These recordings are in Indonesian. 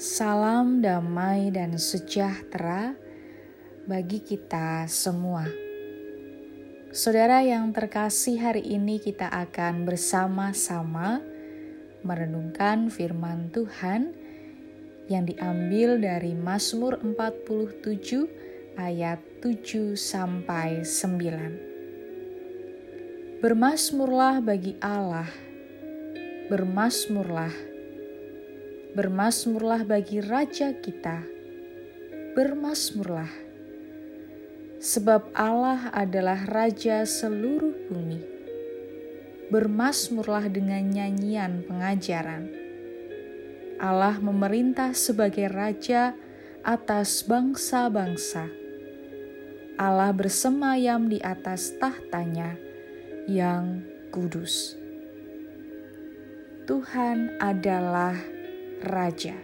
Salam damai dan sejahtera bagi kita semua. Saudara yang terkasih, hari ini kita akan bersama-sama merenungkan firman Tuhan yang diambil dari Mazmur 47 ayat 7 sampai 9. Bermasmurlah bagi Allah, bermasmurlah Bermasmurlah bagi Raja kita, bermasmurlah. Sebab Allah adalah Raja seluruh bumi. Bermasmurlah dengan nyanyian pengajaran. Allah memerintah sebagai Raja atas bangsa-bangsa. Allah bersemayam di atas tahtanya yang kudus. Tuhan adalah raja.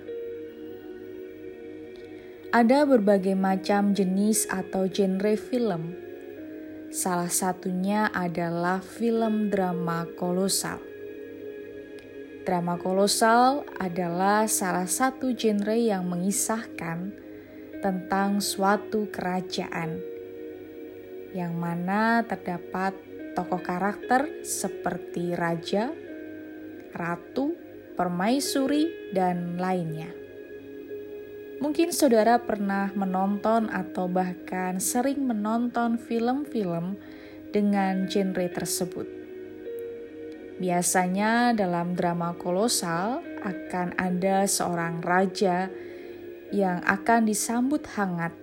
Ada berbagai macam jenis atau genre film. Salah satunya adalah film drama kolosal. Drama kolosal adalah salah satu genre yang mengisahkan tentang suatu kerajaan yang mana terdapat tokoh karakter seperti raja, ratu, permaisuri, dan lainnya. Mungkin saudara pernah menonton atau bahkan sering menonton film-film dengan genre tersebut. Biasanya dalam drama kolosal akan ada seorang raja yang akan disambut hangat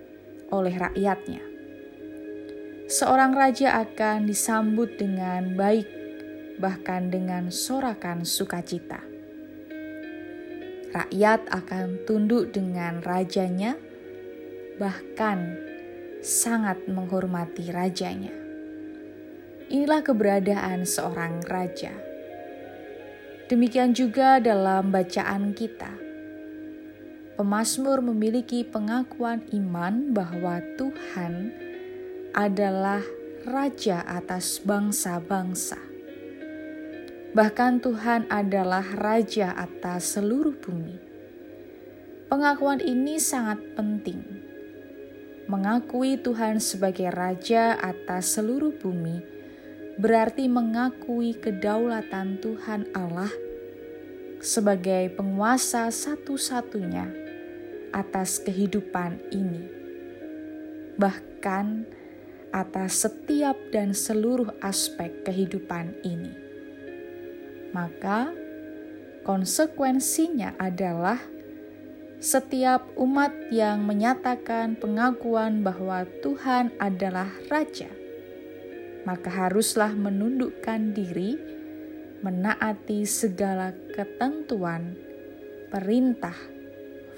oleh rakyatnya. Seorang raja akan disambut dengan baik, bahkan dengan sorakan sukacita rakyat akan tunduk dengan rajanya, bahkan sangat menghormati rajanya. Inilah keberadaan seorang raja. Demikian juga dalam bacaan kita. Pemasmur memiliki pengakuan iman bahwa Tuhan adalah raja atas bangsa-bangsa Bahkan Tuhan adalah raja atas seluruh bumi. Pengakuan ini sangat penting. Mengakui Tuhan sebagai raja atas seluruh bumi berarti mengakui kedaulatan Tuhan Allah sebagai penguasa satu-satunya atas kehidupan ini, bahkan atas setiap dan seluruh aspek kehidupan ini maka konsekuensinya adalah setiap umat yang menyatakan pengakuan bahwa Tuhan adalah Raja, maka haruslah menundukkan diri, menaati segala ketentuan, perintah,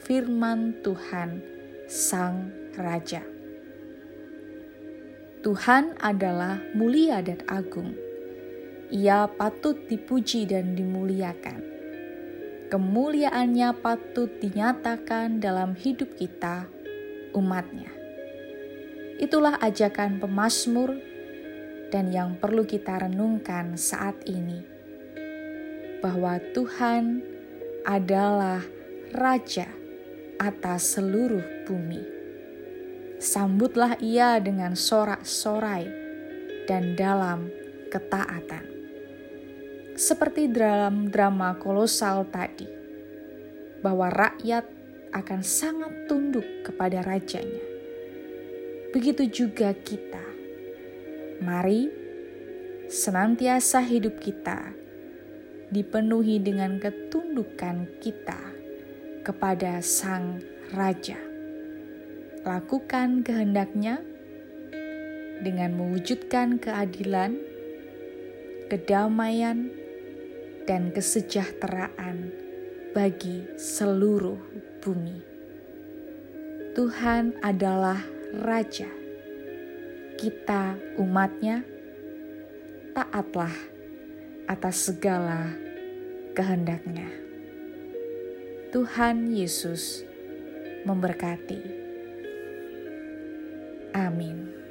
firman Tuhan, Sang Raja. Tuhan adalah mulia dan agung ia patut dipuji dan dimuliakan. Kemuliaannya patut dinyatakan dalam hidup kita, umatnya. Itulah ajakan pemazmur dan yang perlu kita renungkan saat ini. Bahwa Tuhan adalah Raja atas seluruh bumi. Sambutlah ia dengan sorak-sorai dan dalam ketaatan seperti dalam drama kolosal tadi, bahwa rakyat akan sangat tunduk kepada rajanya. Begitu juga kita. Mari senantiasa hidup kita dipenuhi dengan ketundukan kita kepada Sang Raja. Lakukan kehendaknya dengan mewujudkan keadilan, kedamaian, dan kesejahteraan bagi seluruh bumi. Tuhan adalah Raja. Kita umatnya taatlah atas segala kehendaknya. Tuhan Yesus memberkati. Amin.